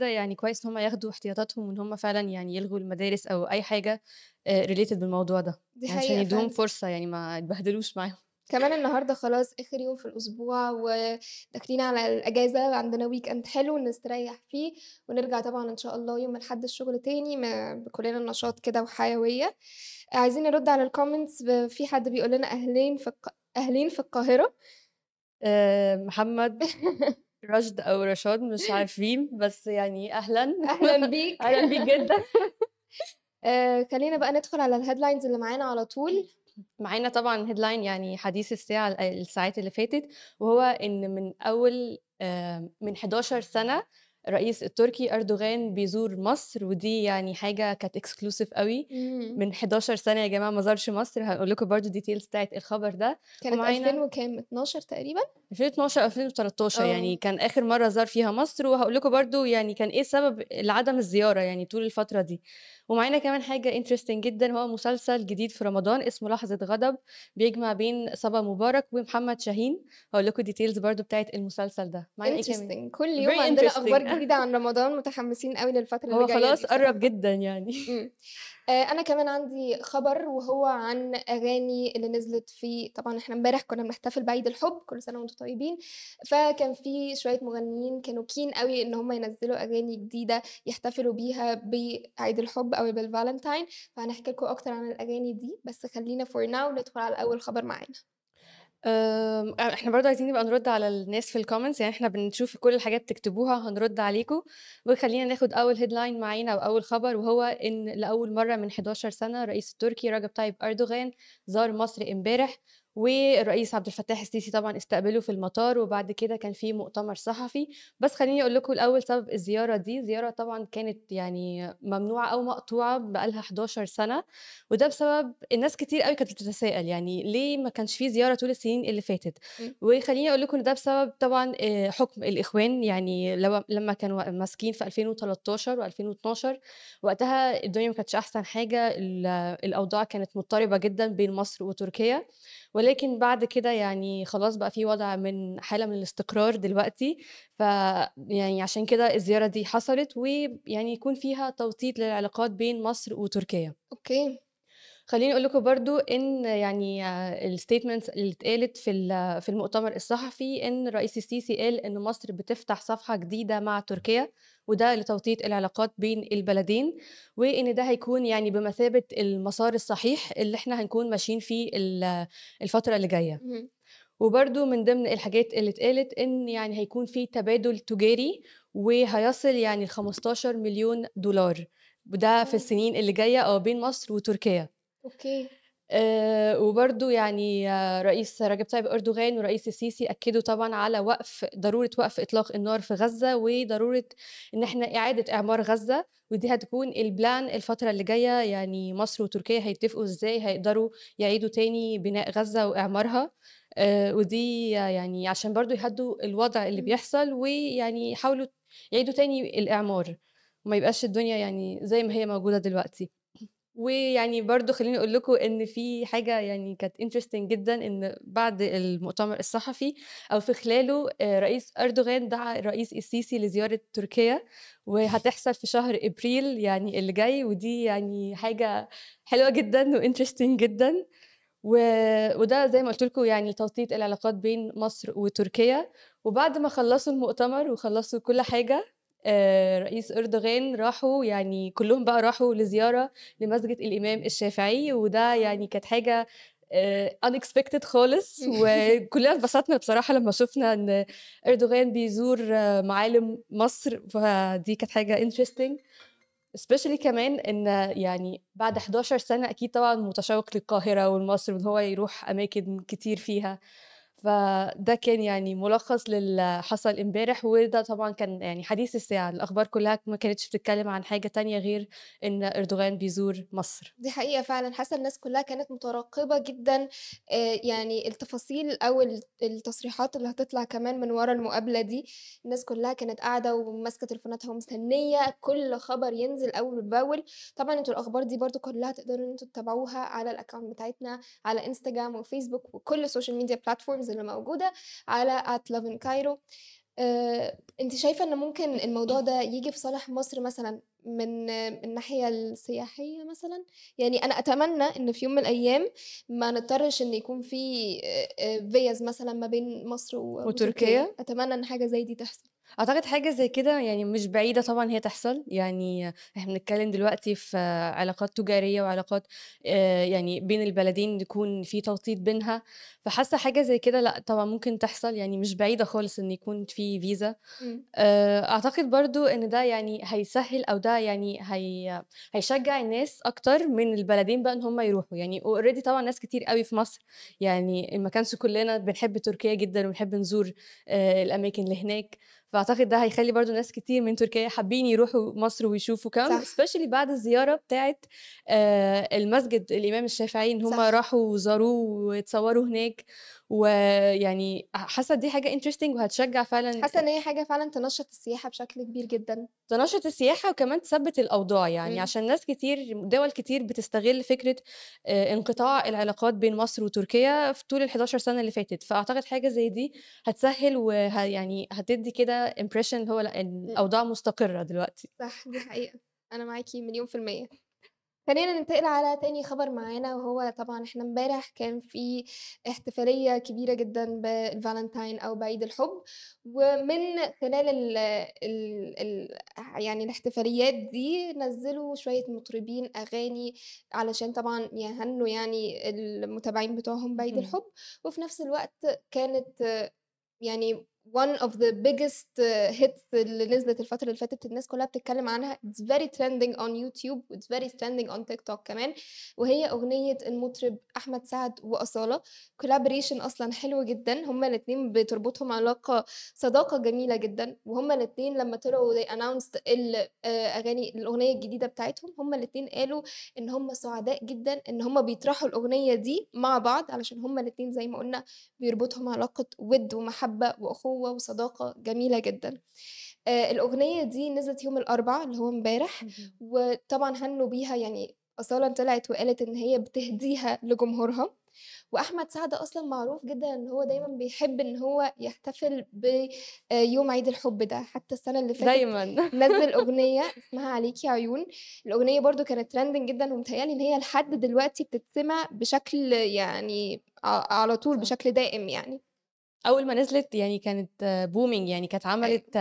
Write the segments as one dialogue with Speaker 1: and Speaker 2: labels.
Speaker 1: ده يعني كويس إن هم ياخدوا احتياطاتهم وإن هم فعلًا يعني يلغوا المدارس أو أي حاجة آآ related بالموضوع ده،
Speaker 2: دي
Speaker 1: يعني عشان
Speaker 2: حقيقة
Speaker 1: يدّوهم
Speaker 2: فعلًا.
Speaker 1: فرصة يعني ما يتبهدلوش معاهم.
Speaker 2: كمان النهارده خلاص آخر يوم في الأسبوع وداخلين على الأجازة، عندنا weekend حلو نستريّح فيه ونرجع طبعًا إن شاء الله يوم الأحد الشغل تاني ما بكُلّنا نشاط كده وحيوية. عايزين نرُد على ب في حد بيقول لنا أهلين في الق أهلين في القاهرة.
Speaker 1: آآ محمد، رشد أو رشاد مش عارفين، بس يعني أهلًا،
Speaker 2: أهلًا بيك.
Speaker 1: أهلًا بيك جدًا.
Speaker 2: آآ خلّينا بقى ندخل على الheadlines اللي معانا على طول.
Speaker 1: معانا طبعًا headline يعني حديث الساعة ال الساعات اللي فاتت، وهو إن من أول آآ من 11 سَنة الرئيس التركي أردوغان بيزور مصر، ودي يعني حاجة كانت أوي،
Speaker 2: إمم.
Speaker 1: من 11 سَنة يا جماعة ما زارش مصر، هاقول لكم برضه details بتاعة الخبر ده،
Speaker 2: كانت 2000
Speaker 1: ومعانا
Speaker 2: وكام، 12 تقريبًا؟
Speaker 1: 2012 أو 2013 يعني
Speaker 2: آه.
Speaker 1: كان آخر مرّة زار فيها مصر، وهاقول لكم برضه يعني كان إيه سبب لعدم الزيارة يعني طول الفترة دي. ومعانا كمان حاجة interesting جدًا هو مسلسل جديد في رمضان اسمه لحظة غضب، بيجمع بين صبا مبارك ومحمد شاهين، هاقول لكم details برضه بتاعة المسلسل ده. معانا إيه كمان؟
Speaker 2: كل يوم
Speaker 1: very
Speaker 2: عندنا
Speaker 1: interesting
Speaker 2: جديدة عن رمضان، متحمسين أوي للفترة اللي
Speaker 1: هو
Speaker 2: جاية
Speaker 1: خلاص
Speaker 2: دي
Speaker 1: قرّب. جدًا يعني.
Speaker 2: آآ أنا كمان عندي خبر وهو عن أغاني اللي نزلت في طبعًا إحنا امبارح كنا بنحتفل بعيد الحب، كل سنة وأنتم طيبين، فكان في شوية مغنيين كانوا keen أوي إن هم ينزّلوا أغاني جديدة يحتفلوا بيها بعيد الحب أو بالvalentine، فهنحكي لكم أكتر عن الأغاني دي، بس خلّينا for now ندخل على أول خبر معانا.
Speaker 1: آمم، أ إحنا برضه عايزين نبقى نرُد على الناس في الcomments يعني إحنا بنشوف كل الحاجات بتكتبوها هنرُد عليكم، وخلّينا ناخد أول headline معانا أو أول خبر وهو إن لأول مرّة من 11 سَنة الرئيس التركي رجب طيب أردوغان زار مصر امبارح، والرئيس عبد الفتاح السيسي طبعًا استقبله في المطار، وبعد كده كان في مؤتمر صحفي، بس خلّيني أقول لكم الأول سبب الزيارة دي، زيارة طبعًا كانت يعني ممنوعة أو مقطوعة بقى لها 11 سَنة، وده بسبب الناس كتير أوي كانت بتتساءل يعني ليه ما كانش في زيارة طول السنين اللي فاتت،. وخلّيني أقول لكم ده بسبب طبعًا آآ حُكم الإخوان، يعني لمّا كانوا ماسكين في 2013 و2012 وقتها الدنيا ما كانتش أحسن حاجة، ال الأوضاع كانت مضطربة جدًا بين مصر وتركيا، ولكن بعد كده يعني خلاص بقى في وضع من حالة من الاستقرار دلوقتي، فيعني عشان كده الزيارة دي حصلت، ويعني يكون فيها توطيد للعلاقات بين مصر وتركيا.
Speaker 2: أوكي.
Speaker 1: خلّيني أقول لكم برضه إن يعني الstatements اللي اتقالت في في المؤتمر الصحفي إن الرئيس السيسي قال إن مصر بتفتح صفحة جديدة مع تركيا، وده لتوطيد العلاقات بين البلدين، وإن ده هيكون يعني بمثابة المسار الصحيح اللي إحنا هنكون ماشيين فيه ال الفترة اللي جاية.
Speaker 2: اهم.
Speaker 1: وبرضه من ضمن الحاجات اللي اتقالت إن يعني هيكون في تبادل تجاري، وهيصل يعني ل15.000.000$ وده في. السنين اللي جاية آه، بين مصر وتركيا.
Speaker 2: أوكي.
Speaker 1: آآ وبرضه يعني رئيس رجب طيب أردوغان والرئيس السيسي أكدوا طبعًا على وقف ضرورة وقف إطلاق النار في غزة، وضرورة إن إحنا إعادة إعمار غزة، ودي هتكون الplan الفترة اللي جاية، يعني مصر وتركيا هيتفقوا إزاي هيقدروا يعيدوا تاني بناء غزة وإعمارها، آآ ودي يعني عشان برضه يهدّوا الوضع اللي. بيحصل، ويعني يحاولوا يعيدوا تاني الإعمار، وما يبقاش الدنيا يعني زي ما هي موجودة دلوقتي. ويعني برضه خلّيني أقول لكم إن في حاجة يعني كانت interesting جدًا، إن بعد المؤتمر الصحفي أو في خلاله آآ رئيس أردوغان دعا الرئيس السيسي لزيارة تركيا، وهتحصل في شهر إبريل يعني اللي جاي، ودي يعني حاجة حلوة جدًا وinteresting جدًا، و وده زي ما قُلت لكم يعني لتوطيد العلاقات بين مصر وتركيا، وبعد ما خلّصوا المؤتمر وخلّصوا كل حاجة، آآ رئيس أردوغان راحوا يعني كلّهم بقى راحوا لزيارة لمسجد الإمام الشافعي، وده يعني كانت حاجة آآ unexpected خالص، وكلّنا اتبسطنا بصراحة لمّا شُفنا إن أردوغان بيزور معالم مصر، فدي كانت حاجة interesting. Especially كمان إن يعني بعد 11 سَنة أكيد طبعًا متشوّق للقاهرة ولمصر وإن هو يروح أماكن كتير فيها، فده كان يعني ملخص للي حصل امبارح، وده طبعًا كان يعني حديث الساعة، الأخبار كلّها ما كانتش بتتكلم عن حاجة تانية غير إن أردوغان بيزور مصر.
Speaker 2: دي حقيقة فعلًا، حاسة الناس كلّها كانت مترقبة جدًا آآ يعني التفاصيل أو ال التصريحات اللي هتطلع كمان من ورا المقابلة دي، الناس كلّها كانت قاعدة وماسكة تليفوناتها ومستنية كل خبر ينزل أول بأول، طبعًا أنتم الأخبار دي برضه كلّها تقدروا أنتم تتابعوها على ال account بتاعتنا على Instagram وFacebook وكل ال social media platforms اللي موجودة على @loveincairo آآ أنتِ شايفة إن ممكن الموضوع ده ييجي في صالح مصر مثلًا من من الناحية السياحية مثلًا؟ يعني أنا أتمنى إن في يوم من الأيام ما نضطرش إن يكون في آآ آآ فيَّز مثلًا ما بين مصر و وتركيا،
Speaker 1: وتركيا؟
Speaker 2: أتمنى إن حاجة زي دي تحصل.
Speaker 1: أعتقد حاجة زي كده يعني مش بعيدة طبعًا هي تحصل، يعني إحنا بنتكلم دلوقتي في علاقات تجارية وعلاقات آآ يعني بين البلدين يكون في توطيد بينها، فحاسة حاجة زي كده لأ طبعًا ممكن تحصل، يعني مش بعيدة خالص إن يكون في فيزا.
Speaker 2: إمم.
Speaker 1: آآ أعتقد برضه إن ده يعني هيسهّل أو ده يعني هي هيشجّع الناس أكتر من البلدين بقى إن هم يروحوا، يعني already طبعًا ناس كتير أوي في مصر، يعني ما كانش كُلّنا بنحب تركيا جدًا وبنحب نزور آآ الأماكن اللي هناك، فأعتقد ده هيخلّي برضه ناس كتير من تركيا حابين يروحوا مصر ويشوفوا،
Speaker 2: صح،
Speaker 1: especially بعد الزيارة بتاعة آآ المسجد الإمام الشافعي إن هم. راحوا وزاروه واتصوّروا هناك، ويعني ح حاسة دي حاجة interesting وهتشجّع فعلًا
Speaker 2: حاسة إن هي حاجة فعلًا تنشّط السياحة بشكل كبير جدًا.
Speaker 1: تنشّط السياحة وكمان تثبّت الأوضاع، يعني
Speaker 2: إمم.
Speaker 1: عشان ناس كتير دول كتير بتستغل فكرة آآ انقطاع العلاقات بين مصر وتركيا في طول ال11 سَنة اللي فاتت، فأعتقد حاجة زي دي هتسهّل وه يعني هتدّي كده impression اللي هو. الأوضاع مستقرة دلوقتي.
Speaker 2: صح، دي حقيقة. أنا معاكِ مليون في المِيّة. خلّينا ننتقل على تاني خبر معانا، وهو طبعًا إحنا امبارح كان في احتفالية كبيرة جدًا بالvalentine أو بعيد الحُب، ومن خلال ال ال ال ح يعني الاحتفاليات دي نزّلوا شوية مطربين أغاني علشان طبعًا يهنّوا يعني المتابعين بتوعهم بعيد. الحُب، وفي نفس الوقت كانت يعني one of the biggest hits اللي نزلت الفترة اللي فاتت الناس كلّها بتتكلّم عنها. It's very trending on YouTube. It's very trending on TikTok كمان، وهي أغنية المطرب أحمد سعد وأصالة. Collaboration أصلًا حلو جدًا، هُم الاتنين بتربطهم علاقة صداقة جميلة جدًا، وهُم الاتنين لمّا طلعوا they announced ال آآ أغاني الأغنية الجديدة بتاعتهم، هُم الاتنين قالوا إن هُم سعداء جدًا إن هُم بيطرحوا الأغنية دي مع بعض، علشان هُم الاتنين زي ما قُلنا بيربطهم علاقة وِد ومحبة وأخوة وصداقة جميلة جدًا. آآ الأغنية دي نزلت يوم الأربع اللي هو امبارح،. وطبعًا هنّوا بيها يعني أصالة طلعت وقالت إن هي بتهديها لجمهورها، وأحمد سعد أصلًا معروف جدًا إن هو دايمًا بيحب إن هو يحتفل ب آآ يوم عيد الحب ده، حتى السنة اللي فاتت
Speaker 1: دايمًا.
Speaker 2: نزّل أغنية اسمها عليكِ عيون، الأغنية برضه كانت trending جدًا ومتهيأ لي إن هي لحد دلوقتي بتتسمع بشكل يعني على طول. بشكل دائم يعني.
Speaker 1: أول ما نزلت يعني كانت booming يعني كانت
Speaker 2: أيوه.
Speaker 1: عملت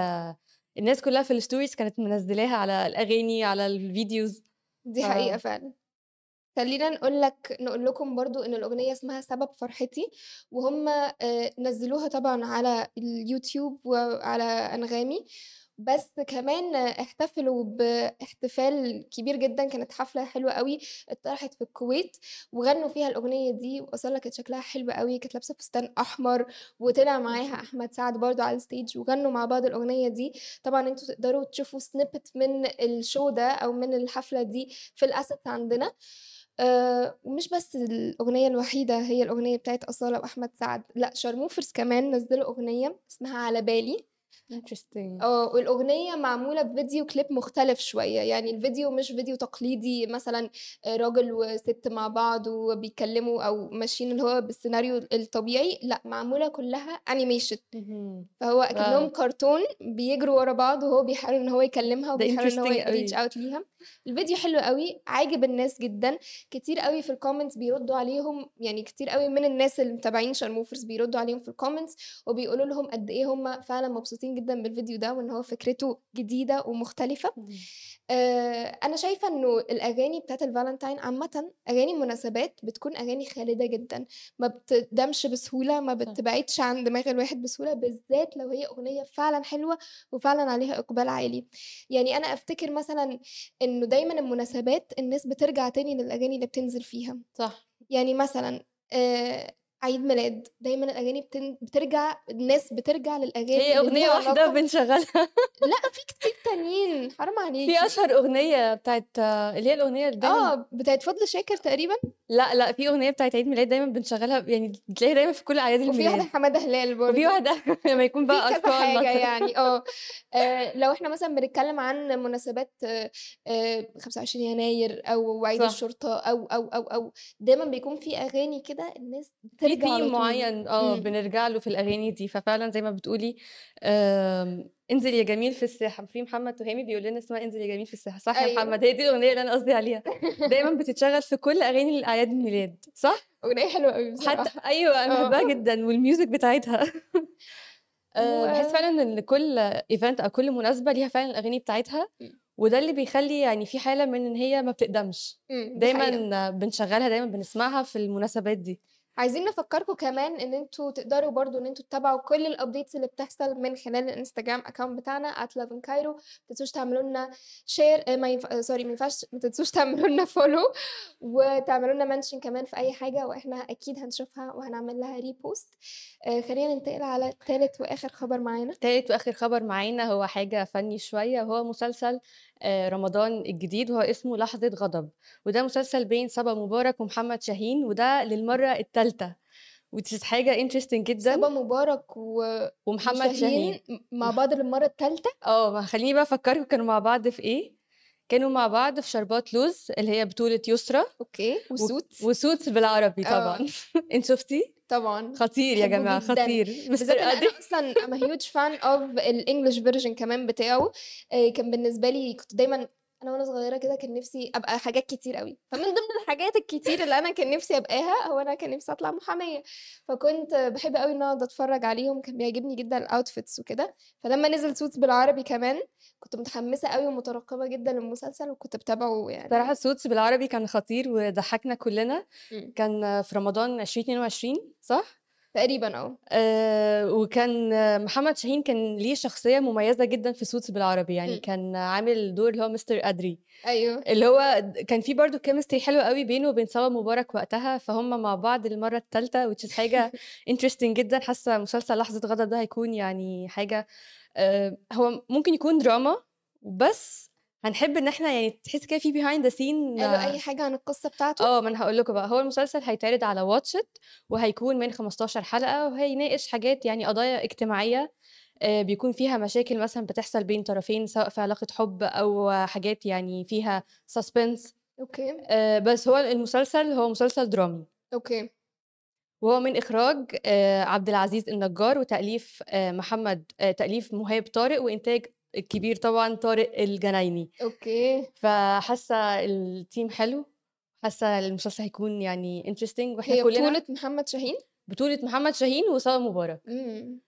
Speaker 1: الناس كلّها في الstories كانت منزّلاها على الأغاني، على الفيديوز،
Speaker 2: دي
Speaker 1: ف
Speaker 2: حقيقة فعلًا. خلّينا نقول لك نقول لكم برضه إن الأغنية اسمها سبب فرحتي، وهُم آآ نزّلوها طبعًا على اليوتيوب وعلى أنغامي، بس كمان احتفلوا باحتفال كبير جدًا، كانت حفلة حلوة أوي اتطرحت في الكويت، وغنّوا فيها الأغنية دي، وأصالة كانت شكلها حلو أوي، كانت لابسة فستان أحمر، وطلع معاها. أحمد سعد برضه على الstage وغنّوا مع بعض الأغنية دي، طبعًا أنتم تقدروا تشوفوا snippet من الshow ده أو من الحفلة دي في الassets عندنا. آآ ومش بس الأغنية الوحيدة هي الأغنية بتاعة أصالة وأحمد سعد، لأ شارموفرز كمان نزّلوا أغنية اسمها على بالي.
Speaker 1: Interesting.
Speaker 2: آه، والأغنية معمولة بفيديو كليب مختلف شوية، يعني الفيديو مش فيديو تقليدي مثلًا راجل وست مع بعض وبيتكلموا أو ماشيين اللي هو بالسيناريو الطبيعي، لأ معمولة كلّها
Speaker 1: اهم.
Speaker 2: فهو أكنّهم
Speaker 1: واو!
Speaker 2: كرتون بيجروا ورا بعض وهو بيحاول إن هو يكلمها وبيحاول إن هو
Speaker 1: أوي.
Speaker 2: out ليها. الفيديو حلو أوي، عاجب الناس جدًا، كتير أوي في الcomments بيردوا عليهم، يعني كتير أوي من الناس اللي متابعين شارموفرز بيردوا عليهم في الcomments وبيقولوا لهم قد إيه هُم فعلًا مبسوطين جدًا بالفيديو ده، وإن هو فكرته جديدة ومختلفة.
Speaker 1: اهم.
Speaker 2: آآ أنا شايفة إنه الأغاني بتاعة الvalentine عامةً أغاني المناسبات بتكون أغاني خالدة جدًا، ما بتدامش بسهولة، ما. بتبعدش عن دماغ الواحد بسهولة، بالذات لو هي أغنية فعلًا حلوة وفعلًا عليها إقبال عالي. يعني أنا أفتكر مثلًا إنه دايمًا المناسبات الناس بترجع تاني للأغاني اللي بتنزل فيها،
Speaker 1: صح.
Speaker 2: يعني مثلًا آآ عيد ميلاد، دايمًا الأغاني بتن بترجع الناس بترجع للأغاني
Speaker 1: هي واحدة
Speaker 2: علاقة
Speaker 1: بنشغّلها.
Speaker 2: لأ، في كتير تانيين، حرام عليكي.
Speaker 1: في أشهر أغنية بتاعت اللي هي الأغنية اللي دايما
Speaker 2: آه بتاعت فضل شاكر تقريبا؟
Speaker 1: لأ لأ في أغنية بتاعت عيد ميلاد دايما بنشغلها. يعني بتلاقيها دايما في كل أعياد
Speaker 2: وفي واحدة
Speaker 1: الميلاد.
Speaker 2: حمادة هلال برضه.
Speaker 1: وفي واحدة لما يكون بقى
Speaker 2: أطفال
Speaker 1: مثلا.
Speaker 2: يعني. آه. آه، لو إحنا مثلا بنتكلم عن مناسبات آه، آه، 25 يناير أو عيد
Speaker 1: صح.
Speaker 2: الشرطة أو أو أو أو دايما بيكون في أغاني كده الناس بترجع على
Speaker 1: ثيم معين آه
Speaker 2: إمم.
Speaker 1: بنرجع له في الأغاني دي. ففعلا زي ما بتقولي آم، انزل يا جميل في الساحة. في محمد تهامي بيقول لنا اسمها انزل يا جميل في الساحة. صح يا
Speaker 2: أيوه.
Speaker 1: محمد؟ هي دي الأغنية اللي أنا قصدي عليها. دايما بتتشغل في كل أغاني الاعياد الميلاد. صح؟
Speaker 2: أغنية حلوة قوي
Speaker 1: حتى
Speaker 2: بصراحة.
Speaker 1: أيوه أنا بحبها
Speaker 2: آه
Speaker 1: جدا وال music بتاعتها. آه، بحس فعلا إن كل event أو كل مناسبة ليها فعلا الأغاني بتاعتها
Speaker 2: مم.
Speaker 1: وده اللي بيخلي يعني في حالة من إن هي ما بتقدمش. دايما بنشغلها دايما بنسمعها في المناسبات دي.
Speaker 2: عايزين نفكركم كمان إن أنتوا تقدروا برضو إن أنتوا تتابعوا كل ال updates اللي بتحصل من خلال ال Instagram account بتاعنا @loveincairo ما تنسوش تعملوا لنا share آه، ما ينفع sorry ما ينفعش ما تنسوش تعملوا لنا follow وتعملوا لنا mention كمان في أي حاجة وإحنا أكيد هنشوفها وهنعمل لها repost آه خلينا ننتقل على ثالث وآخر خبر معانا.
Speaker 1: تالت وآخر خبر معانا هو حاجة فني شوية وهو مسلسل آه، رمضان الجديد وهو اسمه لحظة غضب. وده مسلسل بين صبا مبارك ومحمد شاهين وده للمرة الثالثه ودي حاجة interesting
Speaker 2: صبا
Speaker 1: جدا
Speaker 2: مبارك و...
Speaker 1: ومحمد شاهين.
Speaker 2: مع بعض للمرة الثالثه
Speaker 1: آه ما خليني بقى افكركم كانوا مع بعض في إيه؟ كانوا مع بعض في شربات لوز اللي هي بطولة يسرا.
Speaker 2: okay
Speaker 1: و-
Speaker 2: وسوتس
Speaker 1: وسوتس بالعربي
Speaker 2: آه.
Speaker 1: طبعا. انت شفتي
Speaker 2: طبعا.
Speaker 1: خطير يا جماعة
Speaker 2: جدا.
Speaker 1: خطير. مستر
Speaker 2: أنا أصلا a huge fan of ال English version كمان بتاعه. آه، كان بالنسبة لي كنت دايما أنا وأنا صغيرة كده كان نفسي أبقى حاجات كتير قوي فمن ضمن الحاجات الكتير اللي أنا كان نفسي أبقاها هو أنا كان نفسي أطلع محامية. فكنت بحب قوي إن أنا أقعد أتفرج عليهم كان بيعجبني جدا ال outfits وكده. فلما نزل سوتس بالعربي كمان كنت متحمسة قوي ومترقبة جدا للمسلسل وكنت بتابعه يعني.
Speaker 1: سوتس بالعربي كان خطير وضحكنا كلنا.
Speaker 2: مم.
Speaker 1: كان في رمضان 2022 صح؟
Speaker 2: تقريبا آه.
Speaker 1: آه وكان آه، محمد شاهين كان ليه شخصية مميزة جدا في سوتس بالعربي يعني
Speaker 2: مم.
Speaker 1: كان عامل دور اللي هو مستر أدري.
Speaker 2: أيوه.
Speaker 1: اللي هو كان في برضه chemistry حلوة قوي بينه وبين صبا مبارك وقتها فهم مع بعض الثالثة which is حاجة interesting جدا. حاسة مسلسل لحظة غضب ده هيكون يعني حاجة آه هو ممكن يكون دراما بس هنحب إن إحنا يعني تحس كده في behind the scene
Speaker 2: قالوا أي حاجة عن القصة بتاعته؟
Speaker 1: آه ما أنا هقول لكم بقى هو المسلسل هيتعرض على Watch It وهيكون من 15 حلقة وهيناقش حاجات يعني قضايا اجتماعية آه، بيكون فيها مشاكل مثلا بتحصل بين طرفين سواء في علاقة حب أو حاجات يعني فيها suspense
Speaker 2: okay.
Speaker 1: بس هو المسلسل هو مسلسل درامي.
Speaker 2: okay.
Speaker 1: وهو من إخراج آه، عبد العزيز النجار وتأليف آه، محمد آه، تأليف مهاب طارق وإنتاج الكبير طبعا طارق الجنايني.
Speaker 2: okay.
Speaker 1: فحاسة ال team حلو حاسة المسلسل هيكون يعني interesting وإحنا
Speaker 2: هي
Speaker 1: كلنا
Speaker 2: بطولة محمد شاهين؟
Speaker 1: بطولة محمد شاهين وصبا مبارك.
Speaker 2: امم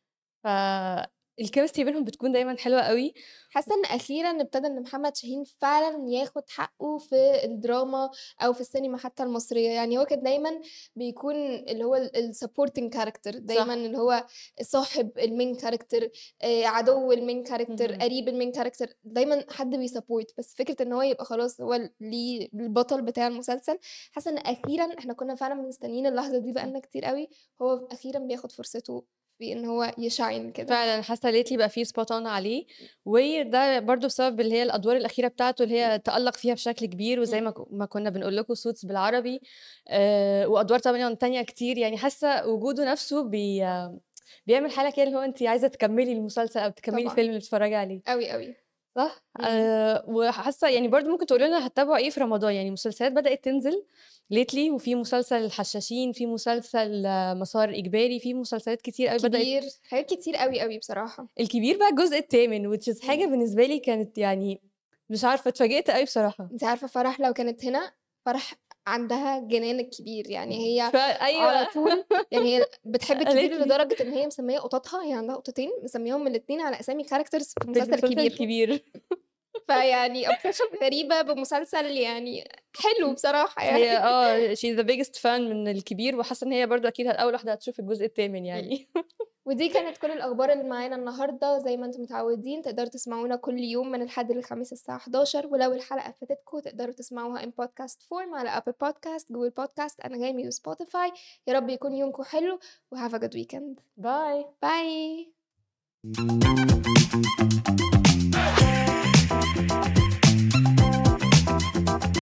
Speaker 1: فال chemistry بينهم بتكون دايما حلوة قوي.
Speaker 2: حاسة إن أخيرا ابتدى إن محمد شاهين فعلا ياخد حقه في الدراما أو في السينما حتى المصرية. يعني هو كان دايما بيكون اللي هو ال supporting character دايما
Speaker 1: صح.
Speaker 2: اللي هو صاحب ال main character عدو ال main
Speaker 1: character.
Speaker 2: قريب المين كاركتر دايما حد بي support بس فكرة إن هو يبقى خلاص هو ليه البطل بتاع المسلسل. حاسة إن أخيرا إحنا كنا فعلا مستنيين اللحظة دي بقالنا كتير قوي. هو أخيرا بياخد فرصته في إن هو ي shine كده.
Speaker 1: فعلا حاسة lately بقى فيه spot on عليه. وده برضو بسبب اللي هي الأدوار الأخيرة بتاعته اللي هي تألق فيها بشكل كبير وزي. ما ما كنا بنقول لكم Suits بالعربي آه وأدوار طبعا تانية كتير. يعني حاسة وجوده نفسه بي بيعمل حالة كده اللي هو أنت عايزة تكملي المسلسل أو تكملي الفيلم اللي بتتفرجي عليه.
Speaker 2: قوي قوي
Speaker 1: صح. أه وحاسة يعني برضو ممكن تقولي لنا هتتابعوا إيه في رمضان يعني مسلسلات بدأت تنزل ليتلي وفي مسلسل الحشاشين في مسلسل آه، مسار إجباري في مسلسلات كتير قوي بدأت
Speaker 2: كبير حاجات كتير قوي قوي بصراحة
Speaker 1: الكبير بقى الجزء الثامن حاجة
Speaker 2: مم.
Speaker 1: بالنسبة لي كانت يعني مش عارفة اتفاجئت قوي بصراحة
Speaker 2: انت عارفة فرح لو كانت هنا فرح عندها جنان الكبير يعني هي
Speaker 1: فأ
Speaker 2: على طول يعني هي بتحب الكبير لدرجة إن هي مسمية قططها هي عندها قطتين مسميهم الاتنين على أسامي characters في مسلسل كبير
Speaker 1: الكبير.
Speaker 2: فيعني obsession غريبة بمسلسل يعني حلو بصراحة
Speaker 1: هي
Speaker 2: يعني
Speaker 1: آه she's the biggest fan من الكبير وحاسة إن هي برضو أكيد أول واحدة هتشوف الجزء الثامن. يعني.
Speaker 2: ودي كانت كل الأخبار اللي معانا النهاردة. زي ما أنتم متعودين تقدروا تسمعونا كل يوم من الحد للخميس الساعة 11 ولو الحلقة فاتتكم تقدروا تسمعوها in podcast form على Apple Podcast Google Podcast أنغامي و Spotify يا رب يكون يومكم حلو و have a good weekend.
Speaker 1: باي
Speaker 2: باي